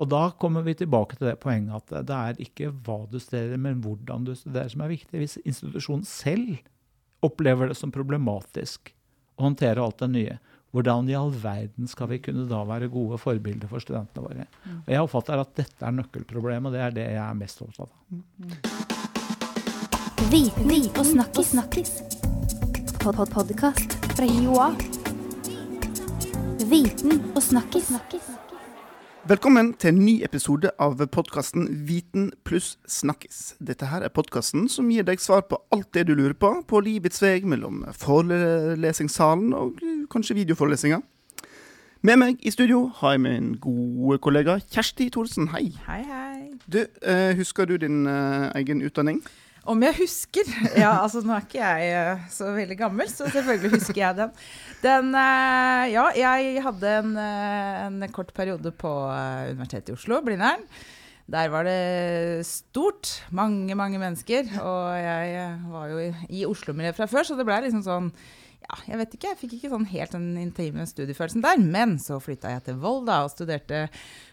Og da kommer vi tilbake til det poenget at det er ikke hva du studerer, men hvordan du studerer som er viktig. Hvis institusjonen selv opplever det som problematisk å håndtere alt det nye, hvordan i all verden skal vi kunne da være gode forbilder for studentene våre? Mm. Og Jeg oppfatter at dette er nøkkelproblemet, og det er det jeg er mest opptatt av. Viten og snakkis. snakkis. Pod -pod Podkast fra Joa. Viten og snakkis. snakkis. Velkommen til en ny episode av podkasten Viten pluss snakkis. Dette her er podkasten som gir deg svar på alt det du lurer på på livets vei mellom forelesningssalen og kanskje videoforelesninga. Med meg i studio har jeg min gode kollega Kjersti Thorsen. Hei. Hei, hei. Du, uh, Husker du din uh, egen utdanning? Om jeg husker? Ja, altså nå er ikke jeg uh, så veldig gammel, så selvfølgelig husker jeg den. Den uh, Ja, jeg hadde en, uh, en, kort periode på Universitetet i Oslo, Blindern. Der var det stort. Mange, mange mennesker. Og jeg var jo i, Oslo-miljøet fra før, så det ble liksom sånn ja, jeg vet ikke, jeg fikk ikke sånn helt den intime studiefølelsen der. Men så flytta jeg til Volda og studerte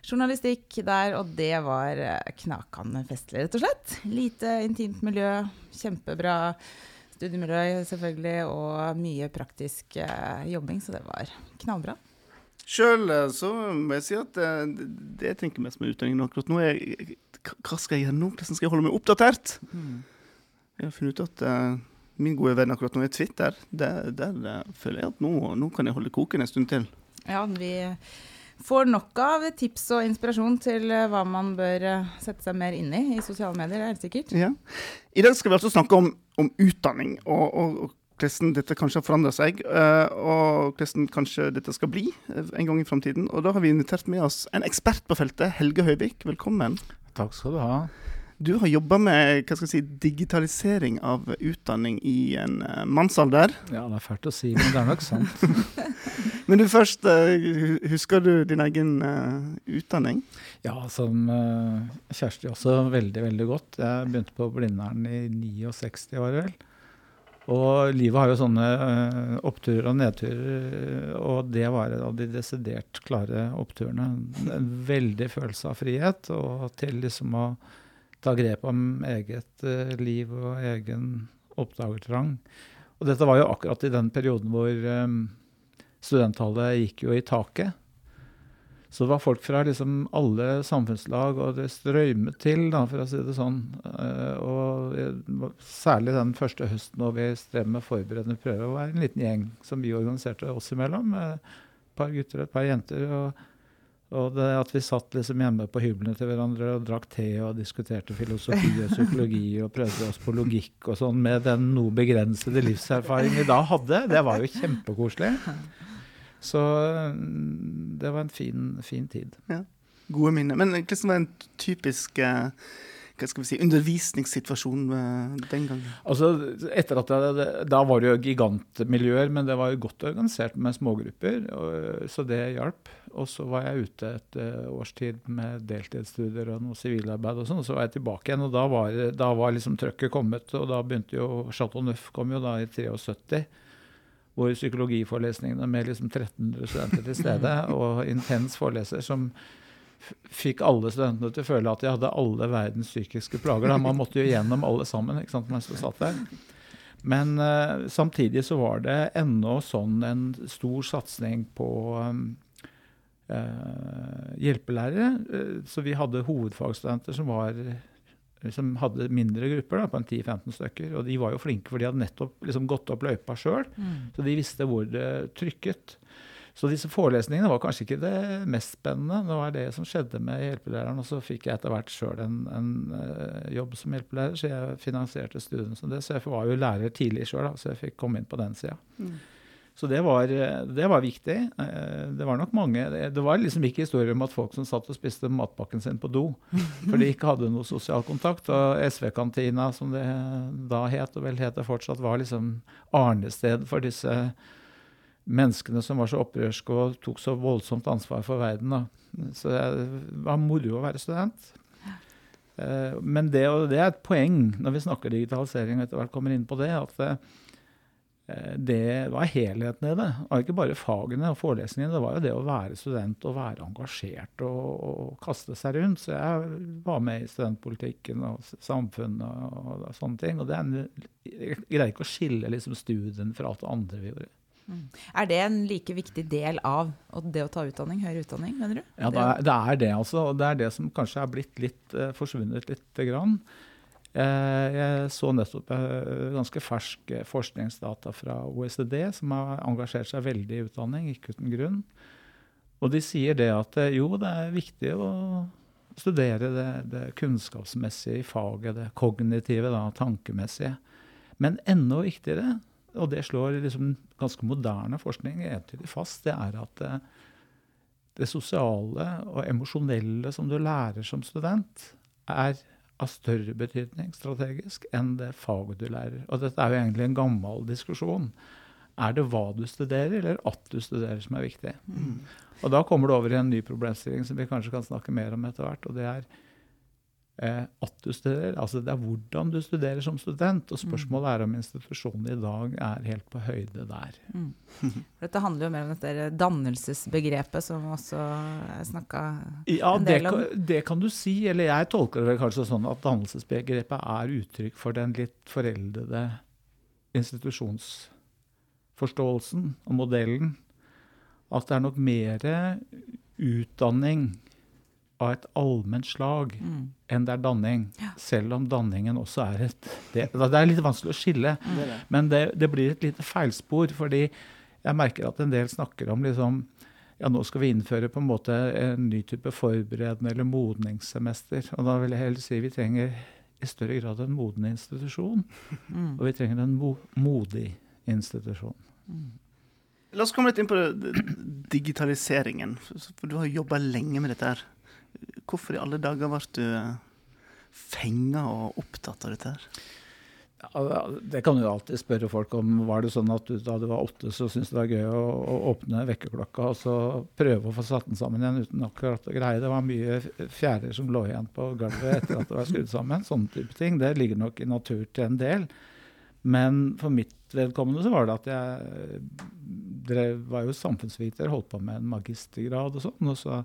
journalistikk der, og det var eh, knakende festlig, rett og slett. Lite intimt miljø, kjempebra studiemiljø selvfølgelig, og mye praktisk eh, jobbing, så det var knallbra. Sjøl eh, så må jeg si at det, det jeg tenker mest med utdanningen akkurat nå, er hva skal jeg gjøre nå? Hvordan skal jeg holde meg oppdatert? Mm. Jeg har funnet ut at min gode venn akkurat nå er Twitter. Der, der, der føler jeg at nå, nå, kan jeg holde koken en stund til. Ja, vi får nok av tips og inspirasjon til eh, hva man bør eh, sette seg mer inn i i sosiale medier. er det sikkert. Ja. I dag skal vi altså snakke om, om utdanning, og, og, og, hvordan dette kanskje har forandra seg. Og hvordan kanskje dette skal bli en gang i framtiden. Og da har vi invitert med oss en ekspert på feltet, Helge Høyvik. Velkommen. Takk skal du ha. Du har jobba med hva skal jeg si, digitalisering av utdanning i en uh, mannsalder. Ja, det er fælt å si, men det er nok sant. men du først, uh, husker du din egen uh, utdanning? Ja, som Kjersti også veldig, veldig godt. Jeg begynte på Blindern i 69 var det vel. Og livet har jo sånne oppturer og nedturer, og det var en av de desidert klare oppturene. En veldig følelse av frihet, og til liksom å ta grep om eget uh, liv og egen oppdagertrang. Og dette var jo akkurat i den perioden hvor um, studenttallet gikk jo i taket. Så det var folk fra liksom alle samfunnslag, og det strømmet til, da, for å si det sånn. Uh, og særlig den første høsten når vi strev med forberedende prøve, var en liten gjeng som vi organiserte oss imellom. Et par gutter og et par jenter. og og det at vi satt liksom hjemme på hyblene til hverandre og drakk te og diskuterte filosofi og psykologi og prøvde oss på logikk og sånn med den noe begrensede livserfaring vi da hadde, det var jo kjempekoselig. Så mm, det var en fin, fin tid. Ja. Gode minner. Men hvordan var en typisk uh hva skal vi si, undervisningssituasjonen den gangen? Altså, etter at det, Da var det jo gigantmiljøer, men det var jo godt organisert med smågrupper, og, så det hjalp. Og så var jeg ute et uh, års tid med deltidsstudier og noe sivilarbeid og sånn, og så var jeg tilbake igjen. Og da var, da var liksom trøkket kommet, og da begynte jo Chateau Neuf kom jo da i 73 hvor psykologiforelesningene med liksom 1300 studenter til stede, og intens foreleser som fikk alle studentene til å føle at de hadde alle verdens psykiske plager. Da. Man måtte jo gjennom alle sammen ikke sant, mens de satt der. Men uh, samtidig så var det ennå sånn en stor satsing på um, uh, hjelpelærere. Uh, så vi hadde hovedfagstudenter som, var, som hadde mindre grupper, da, på en 10-15 stykker. Og de var jo flinke, for de hadde nettopp liksom, gått opp løypa sjøl. Mm. Så de visste hvor det trykket. Så disse forelesningene var kanskje ikke det mest spennende. Det var det som skjedde med hjelpelæreren. Og så fikk jeg etter hvert sjøl en, en uh, jobb som hjelpelærer, så jeg finansierte studiene som det. Så jeg var jo lærer tidlig sjøl, så jeg fikk komme inn på den sida. Mm. Så det var, det var, viktig. Eh, det var nok mange Det var liksom ikke historier om at folk som satt og spiste matpakken sin på do, for de ikke hadde noe sosial kontakt. Og SV-kantina, som det da het, og vel heter fortsatt, var liksom arnested for disse menneskene som var så opprørske og tok så voldsomt ansvar for verden. Da. Så det var moro å være student. Eh, men det, det, er et poeng når vi snakker digitalisering og etter hvert kommer inn på det, at Eh, det var helheten i det. Det var ikke bare fagene og forelesningene. Det var jo det å være student og være engasjert og, og kaste seg rundt. Så jeg var med i studentpolitikken og samfunnet og, og sånne ting. Og det er en, jeg greier ikke å skille liksom studien fra alt det andre vi gjorde. Er det en like viktig del av det å ta utdanning, høyere utdanning, mener du? Ja, det er det, altså. Og det er det som kanskje er blitt litt uh, forsvunnet lite grann. Eh, jeg så nettopp eh, ganske ferske forskningsdata fra OECD, som har engasjert seg veldig i utdanning, ikke uten grunn. Og de sier det at jo, det er viktig å studere det, det kunnskapsmessige i faget, det kognitive, da, tankemessige. Men enda viktigere, og det slår liksom ganske moderne forskning entydig fast, det er at det, det sosiale og emosjonelle som du lærer som student, er av større betydning strategisk enn det faget du lærer. Og dette er jo egentlig en gammel diskusjon. Er det hva du studerer, eller at du studerer, som er viktig? Mm. Og da kommer du over i en ny problemstilling som vi kanskje kan snakke mer om etter hvert. og det er eh, at du studerer. Altså det er hvordan du studerer som student. Og spørsmålet er om institusjonen i dag er helt på høyde der. Mm. Dette handler jo mer om dette dannelsesbegrepet som også er snakka ja, en del om. Det, det kan du si. Eller jeg tolker det kanskje sånn at dannelsesbegrepet er uttrykk for den litt foreldede institusjonsforståelsen og modellen. At det er nok mer utdanning av et allment slag mm. enn det er danning. Ja. Selv om danningen også er et Det, det er litt vanskelig å skille. Mm. Men det, det, blir et lite feilspor, fordi jeg merker at en del snakker om liksom ja, nå skal vi innføre på en måte en ny type forberedende eller modningssemester. Og da vil jeg heller si vi trenger i større grad en moden institusjon. Mm. Og vi trenger en mo modig institusjon. Mm. La oss komme litt inn på digitaliseringen. For du har jobba lenge med dette. her. Hvorfor i alle dager ble du fenga og opptatt av dette her? Ja, det kan du alltid spørre folk om. Var det sånn at du da du var åtte, så syntes det var gøy å, å åpne vekkerklokka og så prøve å få satt den sammen igjen uten akkurat å greie? Det var mye fjærer som lå igjen på gulvet etter at det var skrudd sammen. Sånne type ting. Det ligger nok i natur til en del. Men for mitt vedkommende så var det at jeg drev, var jo samfunnsviter, holdt på med en magistergrad og sånn. og så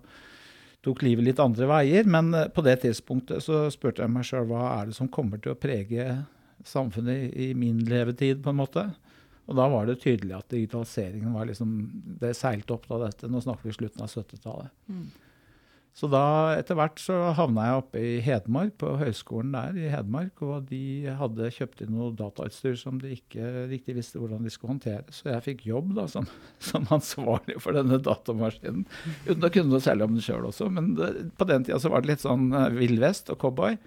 tok livet litt andre veier. Men eh, på det tidspunktet så spurte jeg meg sjøl hva er det som kommer til å prege samfunnet i min levetid, på en måte. Og da var det tydelig at digitaliseringen var liksom Det seilte opp da dette. Nå snakker vi slutten av 70-tallet. Mm. Så da etter hvert så havna jeg oppe i Hedmark, på høyskolen der i Hedmark. Og de hadde kjøpt inn noe datautstyr som de ikke riktig visste hvordan de skulle håndtere. Så jeg fikk jobb da som, som ansvarlig for denne datamaskinen. Uten å kunne noe særlig om den sjøl også. Men det, på den tida så var det litt sånn uh, Vill Vest og cowboy.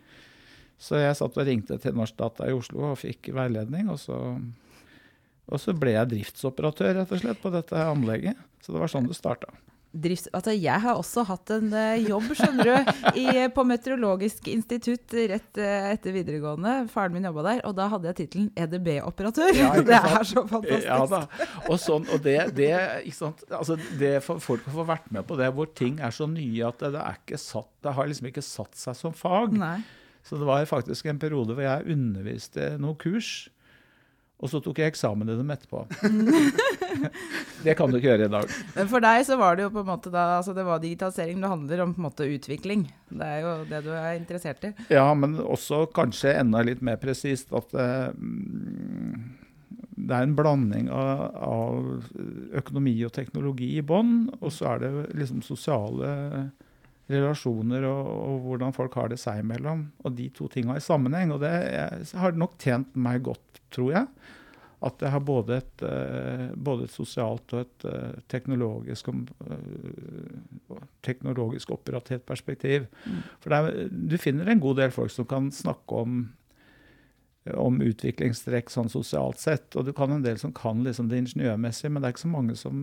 Så jeg satt og ringte til Norsk Data i Oslo og fikk veiledning. Og så, og så ble jeg driftsoperatør rett og slett på dette anlegget. Så det var sånn det starta drifts... Altså, jeg har også hatt en uh, jobb, skjønner du, i, på Meteorologisk institutt rett uh, etter videregående. Faren min jobba der, og da hadde jeg tittelen EDB-operatør. Ja, det er så fantastisk. Ja da. Og, sånn, og det, det, altså, det for folk får vært med på det, hvor ting er så nye at det, det, er ikke satt, det har liksom ikke satt seg som fag. Nei. Så det var faktisk en periode hvor jeg underviste noen kurs og så tok jeg eksamen i dem etterpå. det kan du ikke gjøre i dag. Men for deg så var det jo på en måte da, altså det var digitalisering. Det handler om på en måte utvikling. Det er jo det du er interessert i. Ja, men også kanskje enda litt mer presist at uh, det er en blanding av, av økonomi og teknologi i bånn. Og så er det liksom sosiale relasjoner og, og, hvordan folk har det seg imellom. Og de to tinga i sammenheng. Og det jeg, har nok tjent meg godt, tror jeg. At jeg har både et, uh, både et sosialt og et uh, teknologisk, uh, teknologisk operativt perspektiv. Mm. For er, du finner en god del folk som kan snakke om om utviklingstrekk sånn sosialt sett. Og du kan en del som kan liksom det ingeniørmessige, men det er ikke så mange som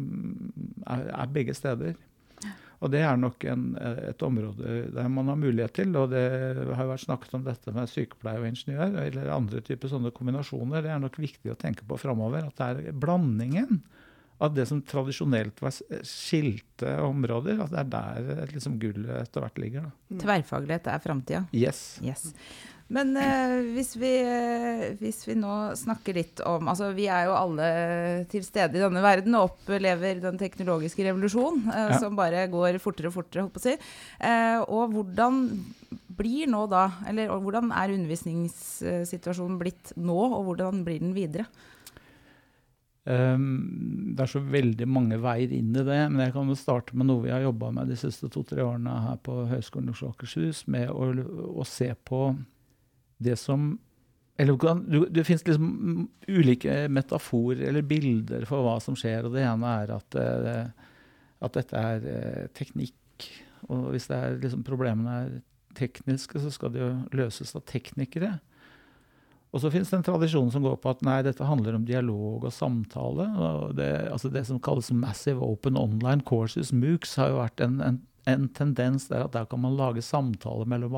er, er begge steder. Og det er nok en, et område der man har mulighet til. Og det har jo vært snakket om dette med sykepleier og ingeniør, eller andre typer sånne kombinasjoner. Det er nok viktig å tenke på framover. At det er blandingen av det som tradisjonelt var skilte områder, at det er der liksom gullet etter hvert ligger. Da. Tverrfaglighet er framtida? Yes. yes. Men eh, hvis, vi, eh, hvis, vi, nå snakker litt om Altså, vi er jo alle til stede i denne verden og opplever den teknologiske revolusjonen eh, ja. som bare går fortere og fortere, holdt på å si. Eh, og hvordan blir nå da Eller hvordan er undervisningssituasjonen blitt nå, og hvordan blir den videre? Um, det er så veldig mange veier inn i det. Men jeg kan jo starte med noe vi har jobba med de siste to-tre årene her på Høgskolen i Oslo og Akershus, med å, å, se på det som eller Det, det fins liksom ulike metaforer eller bilder for hva som skjer. og Det ene er at, uh, at dette er uh, teknikk. Og hvis det er, liksom, problemene er tekniske, så skal de jo løses av teknikere. Og så finnes det en tradisjon som går på at nei, dette handler om dialog og samtale. og Det, altså det som kalles Massive Open Online Courses, MOOCs, har jo vært en, en, en tendens der at der kan man lage samtaler mellom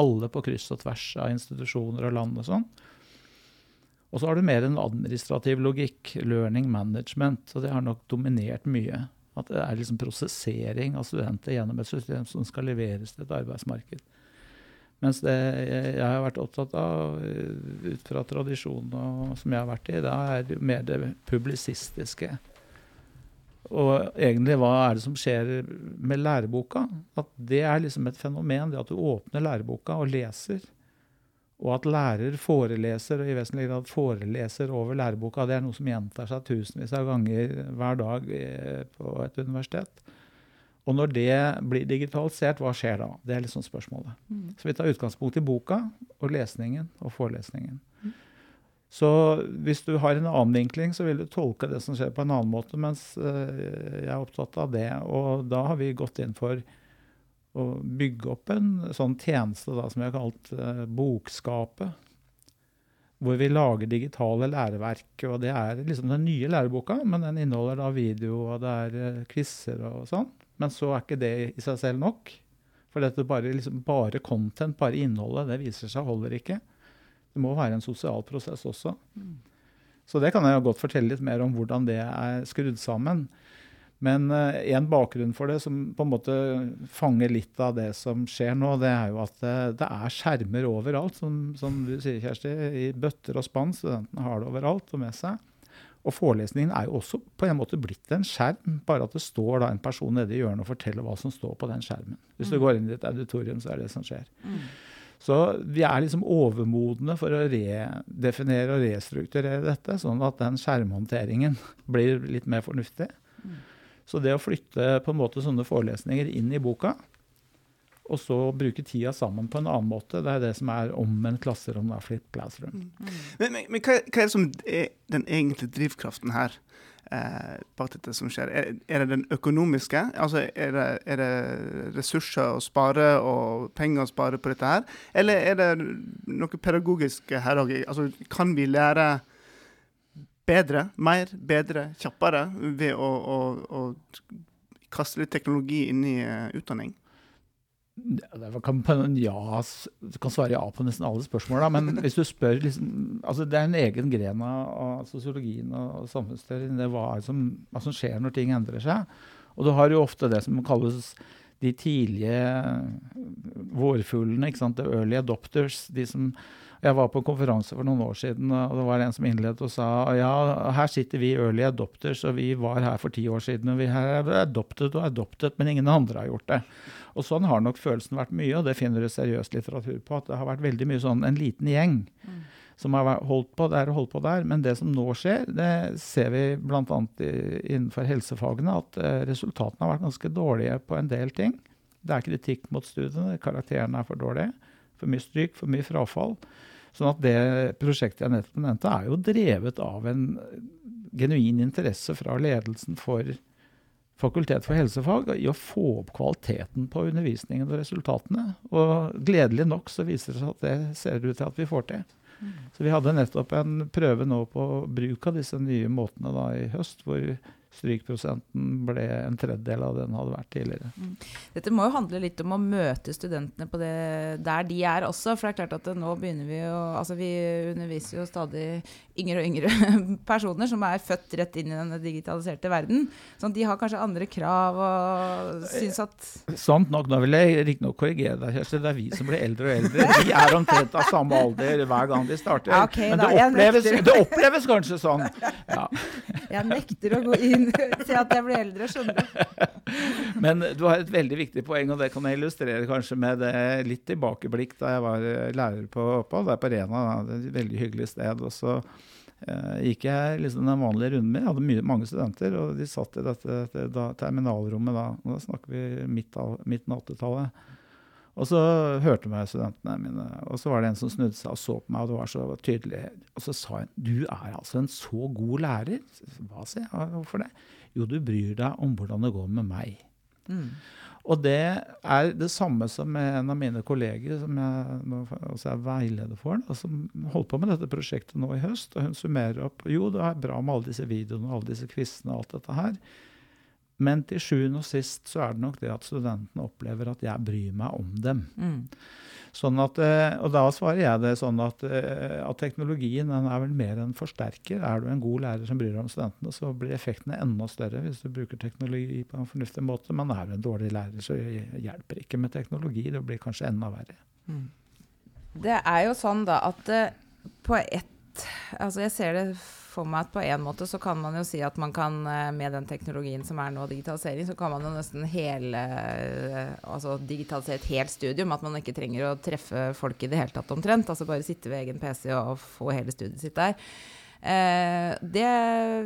alle på kryss og tvers av institusjoner og land og sånn. Og så har du mer en administrativ logikk, learning management, og det har nok dominert mye. At det er liksom prosessering av studenter gjennom et system som skal leveres til et arbeidsmarked. Mens det jeg har vært opptatt av eh, ut fra tradisjonen som jeg har vært i, det er mer det publisistiske. Og egentlig hva er det som skjer med læreboka? At det er liksom et fenomen, det at du åpner læreboka og leser. Og at lærer foreleser, og i vesentlig grad foreleser over læreboka. Det er noe som gjentar seg tusenvis av ganger hver dag eh, på et universitet. Og når det blir digitalisert, hva skjer da? Det er liksom spørsmålet. Mm. Så vi tar utgangspunkt i boka og lesningen og forelesningen. Mm. Så hvis du har en annen vinkling, så vil du tolke det som skjer, på en annen måte, mens uh, jeg er opptatt av det. Og da har vi gått inn for å bygge opp en sånn tjeneste da, som vi har kalt uh, Bokskapet. Hvor vi lager digitale læreverk. og Det er liksom den nye læreboka, men den inneholder da video og det er uh, quizer og sånn. Men så er ikke det i seg selv nok. For dette bare, liksom, bare content, bare innholdet, det viser seg holder ikke. Det må være en sosial prosess også. Mm. Så det kan jeg godt fortelle litt mer om hvordan det er skrudd sammen. Men uh, en bakgrunn for det som på en måte fanger litt av det som skjer nå, det er jo at det, det er skjermer overalt, som, som, du sier, Kjersti. I bøtter og spann. Studentene har det overalt og med seg. Og forelesningen er jo også på en måte blitt en skjerm, bare at det står da en person nede i hjørnet og forteller hva som står på den skjermen. Hvis mm. du går inn i et auditorium, så er det det som skjer. Mm. Så vi er liksom overmodne for å redefinere og restrukturere dette, sånn at den skjermhåndteringen blir litt mer fornuftig. Så det å flytte på en måte sånne forelesninger inn i boka, og så bruke tida sammen på en annen måte. Det er det som er omvendt klasserom, da, flip classroom. Mm. Men, men, men hva, hva, er det som er den egentlige drivkraften her bak dette som skjer? Er, er, det den økonomiske? Altså, er det, er det, ressurser å spare og penger å spare på dette her? Eller er det noe pedagogisk her òg? Altså, kan vi lære bedre, mer, bedre, kjappere ved å, å, å kaste litt teknologi inn i uh, utdanning? Det kan, ja, du kan svare ja på nesten alle spørsmål, men hvis du spør liksom, altså Det er en egen gren av sosiologien og samfunnsteorien. Det hva som, hva som skjer når ting endrer seg. Og du har jo ofte det som kalles de tidlige vårfuglene, ikke sant? the early adopters. de som jeg var på en konferanse for noen år siden, og det var en som innledet og sa ja, her sitter vi early adopters, og vi var her for ti år siden, og vi har adopted og adopted, men ingen andre har gjort det. Og sånn har nok følelsen vært mye, og det finner du seriøs litteratur på. At det har vært veldig mye sånn en liten gjeng mm. som har holdt på der og holdt på der. Men det som nå skjer, det ser vi bl.a. innenfor helsefagene, at uh, resultatene har vært ganske dårlige på en del ting. Det er kritikk mot studiene, karakterene er for dårlige. For mye stryk, for mye frafall. Sånn at det prosjektet jeg nettopp nevnte, er jo drevet av en genuin interesse fra ledelsen for Fakultet for helsefag i å få opp kvaliteten på undervisningen og resultatene. Og gledelig nok så viser det seg at det ser ut til at vi får til. Mm. Så vi hadde nettopp en prøve nå på bruk av disse nye måtene da i høst, hvor strykprosenten ble en tredjedel av det den hadde vært tidligere. Mm. Dette må jo handle litt om å møte studentene på det der de er også. For det er klart at nå begynner vi jo Altså vi underviser jo stadig yngre og yngre personer som er født rett inn i den digitaliserte verden. Sånn de har kanskje andre krav og syns at Sant nok. Nå vil jeg riktignok korrigere deg, Kjersti. Det er vi som blir eldre og eldre. Vi er omtrent av samme alder hver gang de starter. Ja, okay, Men det oppleves, det oppleves, kanskje sånn. Ja. Jeg nekter å gå inn til at jeg blir eldre, skjønner du. Men du har et veldig viktig poeng, og det kan jeg illustrere kanskje med det litt tilbakeblikk da jeg var lærer på opphold. Det er på Rena, da, et veldig hyggelig sted. og så Uh, gikk jeg liksom den vanlige runden med. Jeg hadde mye, mange studenter, og de satt i dette, dette da, terminalrommet da. og Da snakker vi midten av 80-tallet. Og så hørte meg studentene mine, og så var det en som snudde seg og så på meg, og det var så tydelig. Og så sa hun du er altså en så god lærer. Hva, sier jeg. Hvorfor det? Jo, du bryr deg om hvordan det går med meg. Mm. Og det er det samme som en av mine kolleger, som jeg nå også er veileder for, da, som holdt på med dette prosjektet nå i høst. Og hun summerer opp jo, det er bra med alle disse videoene og alle disse quizene og alt dette her. Men til sjuende og sist så er det nok det at studentene opplever at jeg bryr meg om dem. Mm. Sånn at, eh, og da svarer jeg det sånn at, eh, at teknologien er vel mer en forsterker. Er du en god lærer som bryr deg om studentene, så blir effektene enda større hvis du bruker teknologi på en fornuftig måte. Men er du en dårlig lærer, så hjelper ikke med teknologi. Det blir kanskje enda verre. Mm. Det er jo sånn da at eh, på ett Altså jeg ser det for meg at på en måte så kan man jo si at man kan, eh, med den teknologien som er nå, digitalisering, så kan man jo nesten hele eh, Altså digitalisere et helt studium. At man ikke trenger å treffe folk i det hele tatt omtrent. Altså bare sitte ved egen PC og få hele studiet sitt der. Eh, det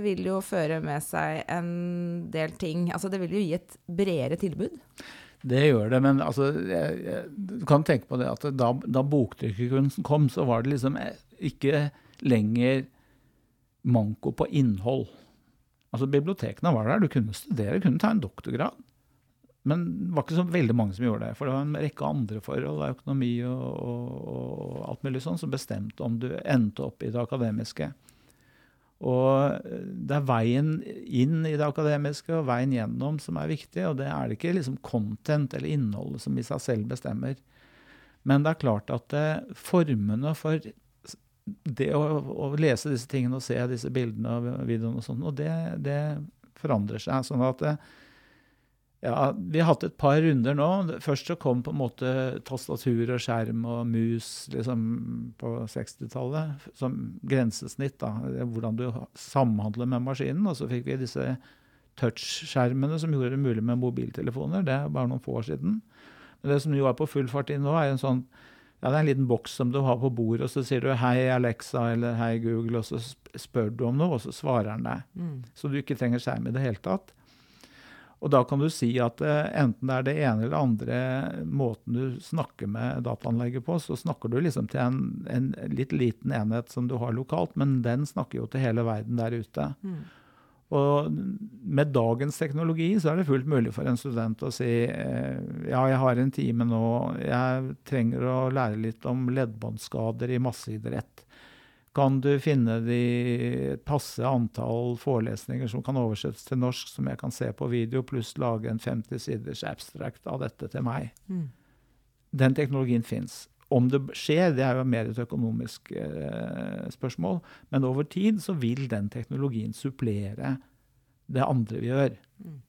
vil jo føre med seg en del ting. Altså det vil jo gi et bredere tilbud. Det gjør det, men altså, jeg, jeg, du kan tenke på det at da, da boktrykkerkunsten kom, så var det liksom ikke lenger manko på innhold. Altså Bibliotekene var der, du kunne studere, du kunne ta en doktorgrad. Men det var ikke så veldig mange som gjorde det. For det var en rekke andre forhold, økonomi og, og, og alt mulig sånn, som bestemte om du endte opp i det akademiske. Og det er veien inn i det akademiske og veien gjennom som er viktig. Og det er det ikke liksom content eller innholdet som i seg selv bestemmer. Men det er klart at eh, formene for det å, å, lese disse tingene og se disse bildene og videoene og sånn, og det, det, forandrer seg. sånn at ja, Vi har hatt et par runder nå. Først så kom på en måte tastatur og skjerm og mus liksom på 60-tallet som grensesnitt. da, Hvordan du samhandler med maskinen. Og så fikk vi disse touchskjermene som gjorde det mulig med mobiltelefoner. Det er bare noen få år siden. Men det som jo er på full fart inn nå, er en sånn ja, det er en liten boks som du har på bordet, og så sier du 'Hei, Alexa' eller 'Hei, Google', og så spør du om noe, og så svarer den deg. Mm. Så du ikke trenger skjerm i det hele tatt. Og da kan du si at uh, enten det er det ene eller andre måten du snakker med dataanlegget på, så snakker du liksom til en, en, litt liten enhet som du har lokalt, men den snakker jo til hele verden der ute. Mm. Og med dagens teknologi så er det fullt mulig for en student å si eh, ja, jeg har en time nå, jeg trenger å lære litt om leddbåndskader i masseidrett. Kan du finne de passe antall forelesninger som kan oversettes til norsk, som jeg kan se på video, pluss lage en 50 siders abstract av dette til meg? Mm. Den teknologien fins. Om det skjer, det er jo mer et økonomisk eh, spørsmål. Men over tid så vil den teknologien supplere det andre vi gjør. Mm.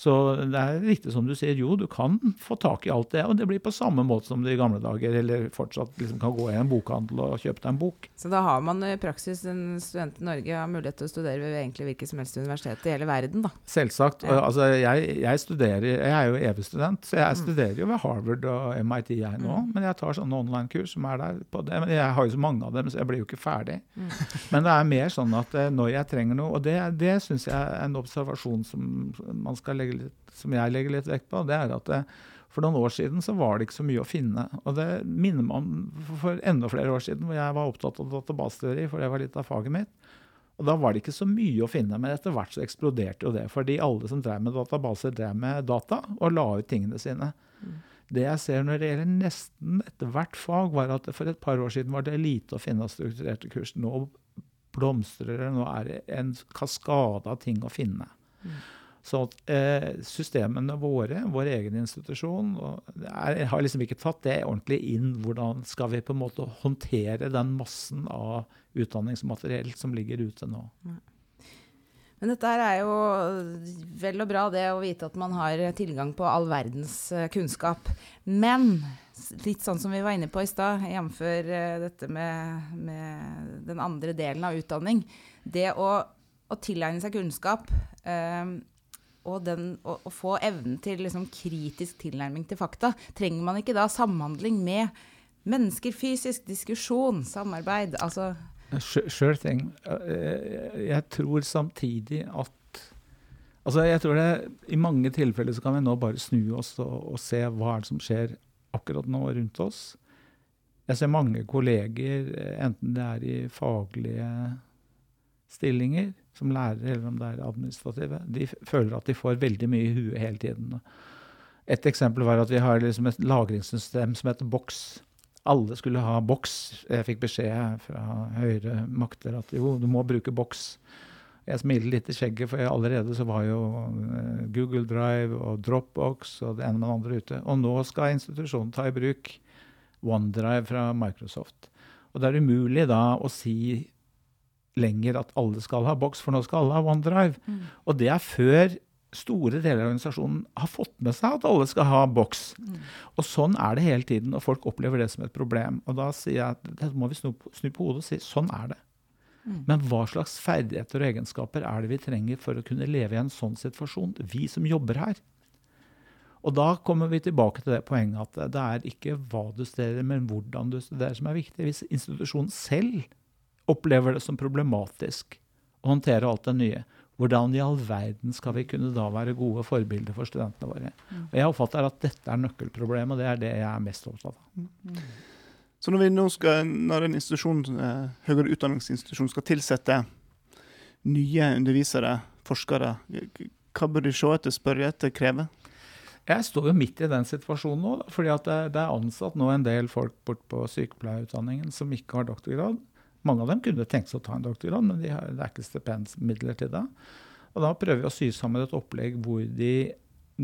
Så det er riktig som du sier, jo, du kan få tak i alt det. Og det blir på samme måte som det i gamle dager, eller fortsatt liksom kan gå i en bokhandel og kjøpe deg en bok. Så da har man i praksis en student i Norge har mulighet til å studere ved egentlig hvilket som helst universitet i hele verden, da? Selvsagt. Ja. Altså, jeg, jeg, studerer, jeg er jo evig-student, så jeg mm. studerer jo ved Harvard og MIT jeg nå. Mm. Men jeg tar sånne online-kurs som er der på det. Men jeg har jo så mange av dem, så jeg blir jo ikke ferdig. Mm. Men det er mer sånn at eh, når jeg trenger noe, og det, det syns jeg er en observasjon som man skal legge litt, som jeg legger litt vekt på, det er at det, for noen år siden så var det ikke så mye å finne. Og det minner meg om for enda flere år siden hvor jeg var opptatt av databaseteori, for det var litt av faget mitt. Og da var det ikke så mye å finne, men etter hvert så eksploderte jo det. Fordi alle som drev med databaser, drev med data og la ut tingene sine. Mm. Det jeg ser når det gjelder nesten ethvert fag, var at for et par år siden var det lite å finne av strukturerte kurs. Nå blomstrer det. Nå er det en kaskade av ting å finne. Mm. Så eh, systemene våre, vår egen institusjon, er, har liksom ikke tatt det ordentlig inn. Hvordan skal vi på en måte håndtere den massen av utdanningsmateriell som ligger ute nå. Men dette er jo vel og bra det å vite at man har tilgang på all verdens eh, kunnskap. Men litt sånn som vi var inne på i stad, jf. Dette med, med, den andre delen av utdanning. Det å, å tilegne seg kunnskap eh, og, den, å, å, få evnen til liksom, kritisk tilnærming til fakta, trenger man ikke da samhandling med mennesker, fysisk diskusjon, samarbeid? Altså Sure thing. Jeg tror samtidig at Altså, jeg tror det, I mange tilfeller så kan vi nå bare snu oss og, og se hva er det som skjer akkurat nå rundt oss. Jeg ser mange kolleger, enten det er i faglige stillinger som lærer, eller om det er administrative, de føler at de får veldig mye i huet hele tiden. Et eksempel var at vi har liksom et lagringssystem som heter Box alle skulle ha boks. Jeg fikk beskjed fra høyere makter at jo, du må bruke boks. Jeg smiler litt i skjegget, for allerede så var jo eh, Google Drive og Dropbox og det ene med det andre ute. Og nå skal institusjonen ta i bruk OneDrive fra Microsoft. Og det er umulig da å si lenger at alle skal ha boks, for nå skal alle ha OneDrive. Mm. Og det er før store deler av organisasjonen har fått med seg at alle skal ha boks. Mm. Og sånn er det hele tiden, og folk opplever det som et problem. Og da sier jeg at det må vi snu, snu på hodet og si sånn er det. Mm. Men hva slags ferdigheter og egenskaper er det vi trenger for å kunne leve i en sånn situasjon, vi som jobber her? Og da kommer vi tilbake til det poenget at det er ikke hva du studerer, men hvordan du studerer som er viktig. Hvis institusjonen selv opplever det som problematisk å håndtere alt det nye, hvordan i all verden skal vi kunne da være gode forbilder for studentene våre? Mm. Og Jeg oppfatter at dette er nøkkelproblemet, og det er det jeg er mest opptatt av. Mm. Så når, vi nå skal, når en institusjon, eh, høyere utdanningsinstitusjon skal tilsette nye undervisere, forskere, hva bør de se etter, spørre etter, kreve? Jeg står jo midt i den situasjonen nå. fordi det, det, er ansatt nå en del folk bort på sykepleierutdanningen som ikke har doktorgrad. Mange av dem kunne tenkt seg å ta en doktorgrad, men de har, det er ikke stipendmidler til det. Og da prøver vi å sy sammen et opplegg hvor de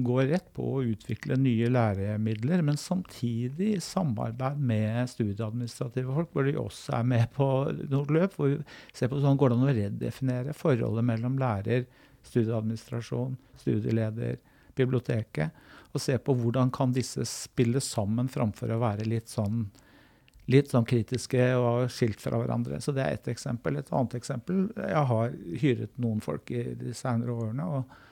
går rett på å utvikle nye læremidler, men samtidig samarbeid med studieadministrative folk, hvor de også er med på noe løp. hvor vi ser på sånn, Går det an å redefinere forholdet mellom lærer, studieadministrasjon, studieleder, biblioteket? Og se på hvordan kan disse spille sammen framfor å være litt sånn litt sånn kritiske og skilt fra hverandre. Så det er ett eksempel. Et annet eksempel Jeg har hyret noen folk i de senere årene. og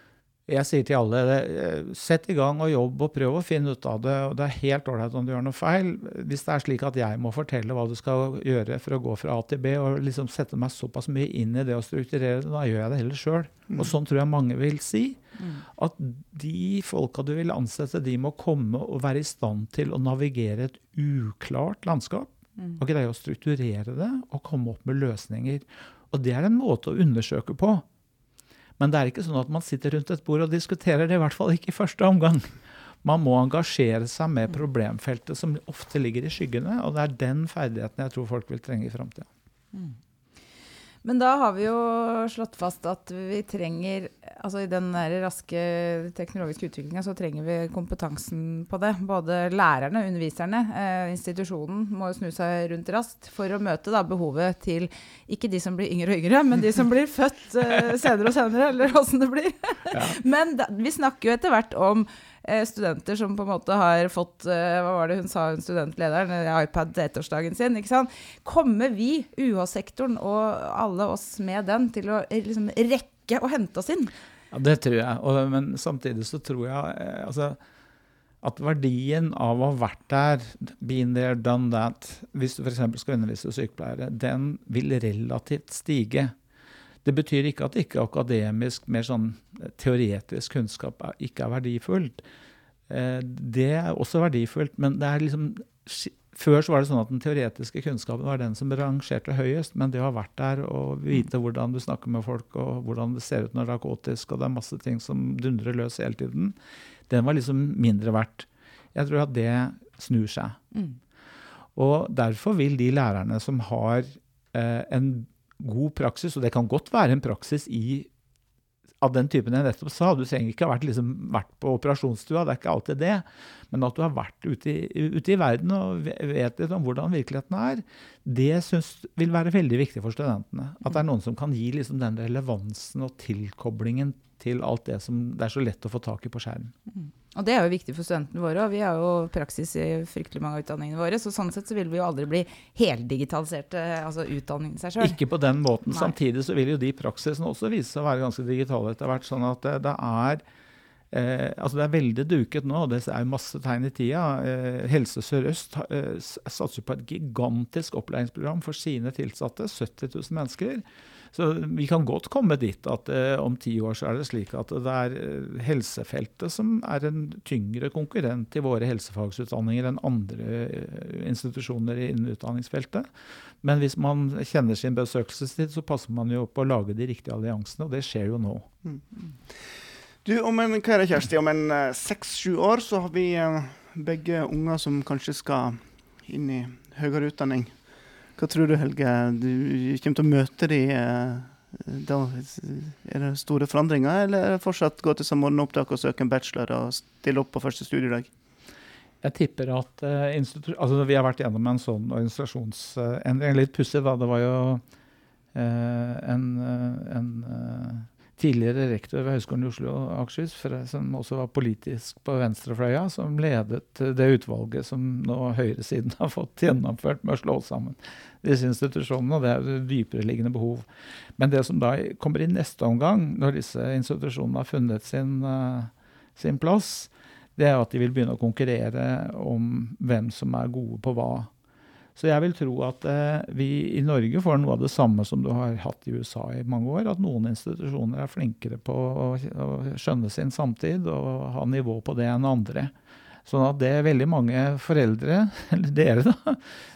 jeg sier til alle eh, sett i gang og jobb og prøv å finne ut av det. og Det er helt ålreit om du gjør noe feil. Hvis det er slik at jeg må fortelle hva du skal gjøre for å gå fra A til B, og liksom sette meg såpass mye inn i det å strukturere det, da gjør jeg det heller sjøl. Mm. Og sånn tror jeg mange vil si. Mm. At de folka du vil ansette, de må komme og være i stand til å navigere et uklart landskap. Mm. Og greie å strukturere det og komme opp med løsninger. Og det er en måte å undersøke på. Men det er ikke sånn at man sitter rundt et bord og diskuterer det, i hvert fall ikke i første omgang. Man må engasjere seg med problemfeltet som ofte ligger i skyggene, og det er den ferdigheten jeg tror folk vil trenge i framtida. Mm. Men da har vi jo slått fast at vi trenger altså I den raske teknologiske utviklinga så trenger vi kompetansen på det. Både lærerne, underviserne, eh, institusjonen må jo snu seg rundt raskt for å møte da, behovet til ikke de som blir yngre og yngre, men de som blir født eh, senere og senere, eller åssen det blir. Ja. men da, vi snakker jo etter hvert om studenter som på en måte har fått eh, Hva var det hun sa, hun studentlederen? Eh, iPad til ettårsdagen sin. ikke sant? Kommer vi, UH-sektoren og alle oss med den, til å liksom rekke å hente oss inn? Ja, Det tror jeg. Og, men samtidig så tror jeg altså, at verdien av å ha vært der, been there, done that, hvis du f.eks. skal undervise sykepleiere, den vil relativt stige. Det betyr ikke at ikke akademisk, mer sånn teoretisk kunnskap er, ikke er verdifullt. Eh, det er også verdifullt, men det er liksom før så var det sånn at den teoretiske kunnskapen var den som rangerte høyest, men det å ha vært der og vite hvordan du snakker med folk, og hvordan det ser ut når det er narkotisk, og det er masse ting som dundrer løs hele tiden, den var liksom mindre verdt. Jeg tror at det snur seg. Mm. Og derfor vil de lærerne som har eh, en god praksis, og det kan godt være en praksis i av den typen jeg nettopp sa. Du trenger ikke ha vært, liksom, vært, på operasjonsstua, det er ikke alltid det. Men at du har vært ute i, ute i verden og vet litt om hvordan virkeligheten er, det synes vil være veldig viktig for studentene. At det er noen som kan gi liksom, den relevansen og tilkoblingen til alt det som det er så lett å få tak i på skjerm. Og det er jo viktig for studentene våre, og vi har jo praksis i fryktelig mange av utdanningene våre. Så sånn sett så vil vi jo aldri bli heldigitaliserte, altså utdanningen seg sjøl. Ikke på den måten. Nei. Samtidig så vil jo de praksisene også vise seg å være ganske digitale etter hvert. Sånn at det, det er Eh, altså det er veldig duket nå, og det er jo masse tegn i tida. Eh, Helse Sør-Øst eh, satser på et gigantisk opplæringsprogram for sine tilsatte. 70 000 mennesker. Så vi kan godt komme dit at eh, om ti år så er det slik at det er eh, helsefeltet som er en tyngre konkurrent i våre helsefagsutdanninger enn andre eh, institusjoner innen utdanningsfeltet. Men hvis man kjenner sin besøkelsestid, så passer man jo på å lage de riktige alliansene, og det skjer jo nå. Mm. Du, om en, hva er det, Kjersti? Om en seks-sju år så har vi begge unger som kanskje skal inn i høyere utdanning. Hva tror du, Helge? Du kommer til å møte de eh, da Er det store forandringer, eller er det fortsatt gå til samordneopptak og søke en bachelor og stille opp på første studiedag? Jeg tipper at uh, altså Vi har vært gjennom en sånn organisasjonsendring. Litt pussig, da. Det var jo uh, en, uh, en tidligere rektor ved Høgskolen i Oslo og Akershus, som også var politisk på venstrefløya, som ledet det utvalget som nå høyresiden har fått gjennomført med å slå sammen disse institusjonene. og Det er et dypereliggende behov. Men det som da kommer i neste omgang, når disse institusjonene har funnet sin, uh, sin plass, det er at de vil begynne å konkurrere om hvem som er gode på hva. Så jeg vil tro at eh, vi i Norge får noe av det samme som du har hatt i USA i mange år. At noen institusjoner er flinkere på å, å skjønne sin samtid og ha nivå på det enn andre. Sånn at det veldig mange foreldre, eller dere, da,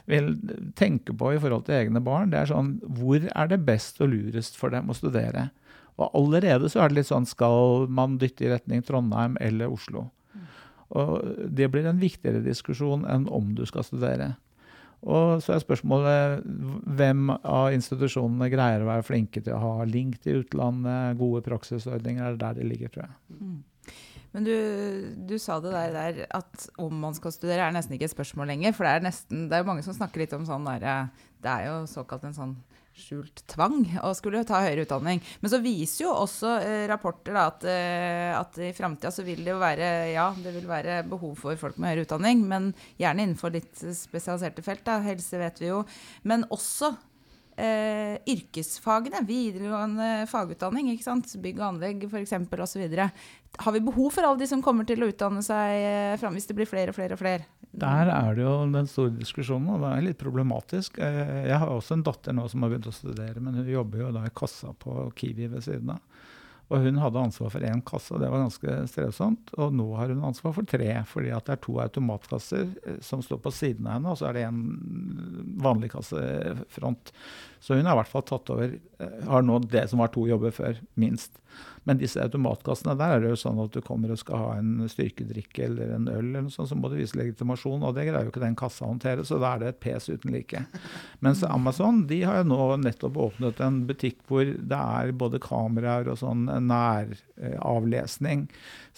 vil tenke på i forhold til egne barn, det er sånn Hvor er det best og lurest for dem å studere? Og allerede så er det litt sånn Skal man dytte i retning Trondheim eller Oslo? Og det blir en viktigere diskusjon enn om du skal studere. Og så er spørsmålet hvem av institusjonene greier å være flinke til å ha link til utlandet, gode praksisordninger. Er det der det ligger, tror jeg. Mm. Men du, du, sa det der, der, at om man skal studere, er nesten ikke et spørsmål lenger. For det er nesten, det er jo mange som snakker litt om sånn derre Det er jo såkalt en sånn skjult tvang og skulle ta høyere utdanning. Men så viser jo også eh, rapporter da, at, eh, at, i framtida så vil det jo være ja, det vil være behov for folk med høyere utdanning, men gjerne innenfor litt spesialiserte felt. Da. Helse vet vi jo. Men også eh, yrkesfagene, videregående fagutdanning, ikke sant? bygg og anlegg f.eks. osv. Har vi behov for alle de som kommer til å utdanne seg eh, fram hvis det blir flere og flere og flere? Der er det jo den store diskusjonen, og det er litt problematisk. Eh, jeg har også en datter nå som har begynt å studere, men hun jobber jo da i kassa på Kiwi ved siden av. Og hun hadde ansvar for én kasse, og det var ganske strevsomt. Og nå har hun ansvar for tre, fordi det er to automatkasser eh, som står på siden av henne, og så er det en vanlig kassefront. Så hun har i hvert fall tatt over eh, Har nå det som var to jobber før, minst. Men disse automatkassene, der er det jo sånn at du kommer og skal ha en styrkedrikke eller en øl, eller noe sånt, så må du vise legitimasjon, og det greier jo ikke den kassa å håndtere. Så da er det et pes uten like. Mens Amazon de har jo nå nettopp åpnet en butikk hvor det er både kameraer og sånn næravlesning.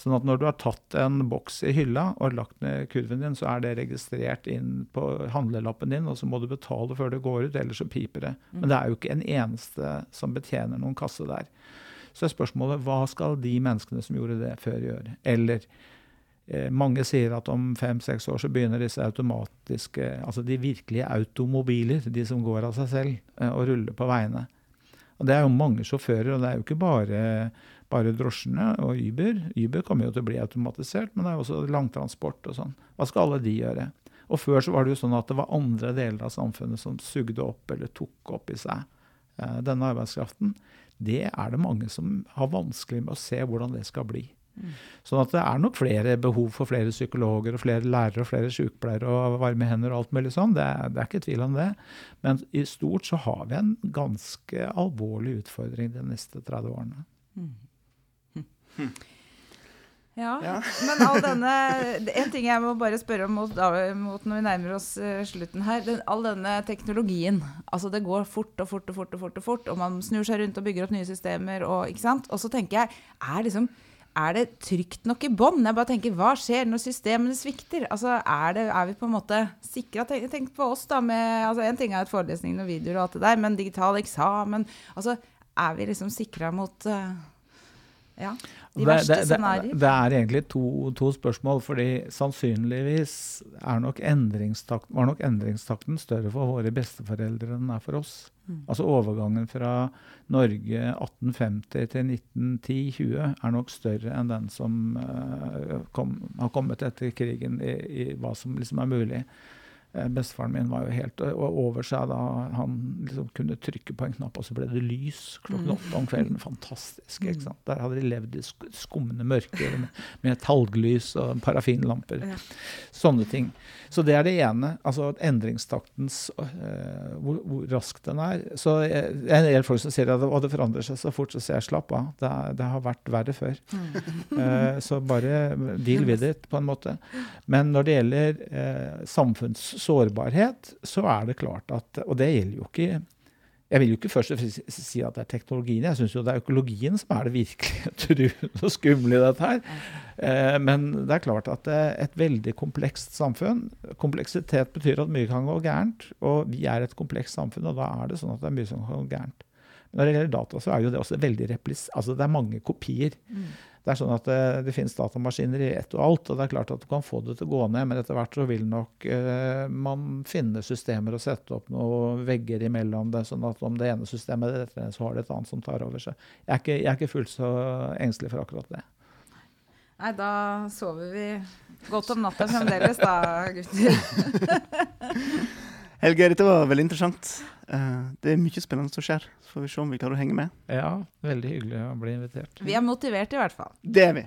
Sånn at når du har tatt en boks i hylla og lagt ned kurven din, så er det registrert inn på handlelappen din, og så må du betale før det går ut, ellers så piper det. Men det er jo ikke en eneste som betjener noen kasse der. Så er spørsmålet hva skal de menneskene som gjorde det før, gjøre? Eller eh, mange sier at om fem-seks år så begynner disse automatiske, altså de virkelige automobiler, de som går av seg selv, eh, å rulle på veiene. Og Det er jo mange sjåfører, og det er jo ikke bare, bare drosjene og Uber. Uber kommer jo til å bli automatisert, men det er jo også langtransport og sånn. Hva skal alle de gjøre? Og Før så var det jo sånn at det var andre deler av samfunnet som sugde opp eller tok opp i seg eh, denne arbeidskraften det er det mange som har vanskelig med å se hvordan det skal bli. Mm. Sånn at det er nok flere behov for flere psykologer og flere lærere og flere sykepleiere og varme hender og alt mulig sånn. Det, det, er ikke tvil om det. Men i stort så har vi en ganske alvorlig utfordring de neste 30 årene. Mm. Hm. Ja, ja, men all denne En ting jeg må bare spørre om mot, mot når vi nærmer oss uh, slutten her. Den, all denne teknologien. Altså det går fort og fort og fort og fort, og fort, og man snur seg rundt og bygger opp nye systemer og ikke sant. Og så tenker jeg, er liksom er det trygt nok i bånn? Jeg bare tenker, Hva skjer når systemene svikter? Altså, er, det, er vi på en måte sikra? Tenk, tenk, på oss, da. Med, altså, en ting er et forelesning og videoer og alt det der, men digital eksamen altså, Er vi liksom sikra mot uh, ja, de verste det, scenarioer? Det, er egentlig to, to, spørsmål. fordi sannsynligvis nok var nok endringstakten større for våre besteforeldre enn den er for oss. Mm. Altså overgangen fra Norge 1850 til 1910-20 er nok større enn den som uh, kom, har kommet etter krigen, i, i hva som liksom er mulig. Eh, bestefaren min var jo helt over seg da han liksom kunne trykke på en knapp, og så ble det lys klokken mm. åtte om kvelden. Fantastisk. ikke mm. sant? Der hadde de levd i skummende mørke med, med talglys og parafinlamper. Sånne ting. Så det er det ene. Altså endringstaktens uh, hvor, hvor raskt den er. Så jeg, En del folk som sier at det, det forandrer seg så fort, så sier jeg slapp av. Det, det, har vært verre før. Uh, så bare deal with it, på en måte. Men når det gjelder uh, samfunns sårbarhet, så er det klart at Og det gjelder jo ikke jeg vil jo ikke først og fremst si at det er teknologien. Jeg syns det er økologien som er det virkelig truende og skumle i dette her. Eh, men det er klart at er et veldig komplekst samfunn Kompleksitet betyr at mye kan gå gærent. Og vi er et komplekst samfunn, og da er det sånn at det er mye som kan gå gærent. Når det gjelder data, så er jo det også veldig replis... Altså det er mange kopier. Mm det er sånn at det, det, finnes datamaskiner i ett og alt, og det er klart at du kan få det til å gå ned, men etter hvert så vil nok eh, man finne systemer og sette opp noen vegger imellom det, sånn at om det ene systemet er dette, så har det et annet som tar over seg. Jeg er ikke, jeg er ikke fullt så engstelig for akkurat det. Nei, da sover vi godt om natta fremdeles da, gutter. Helge, dette var veldig interessant. Uh, det er mye spennende som skjer. Så får vi se om vi klarer å henge med. Ja, veldig hyggelig å bli invitert. Vi er motivert i hvert fall. Det er vi.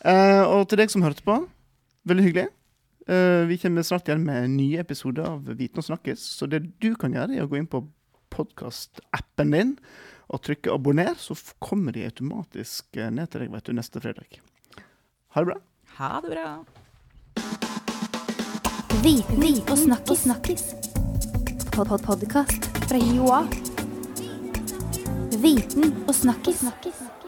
Uh, og til deg som hørte på, veldig hyggelig. Uh, vi kommer snart igjen med nye episoder av Viten og snakkes. Så det du kan gjøre, er å gå inn på podkastappen din og trykke 'abonner', så kommer de automatisk ned til deg vet du, neste fredag. Ha det bra. Ha det bra. Viten og snakkis. snakkis. Pod -pod Podkast fra Joa. Viten og snakkis. snakkis.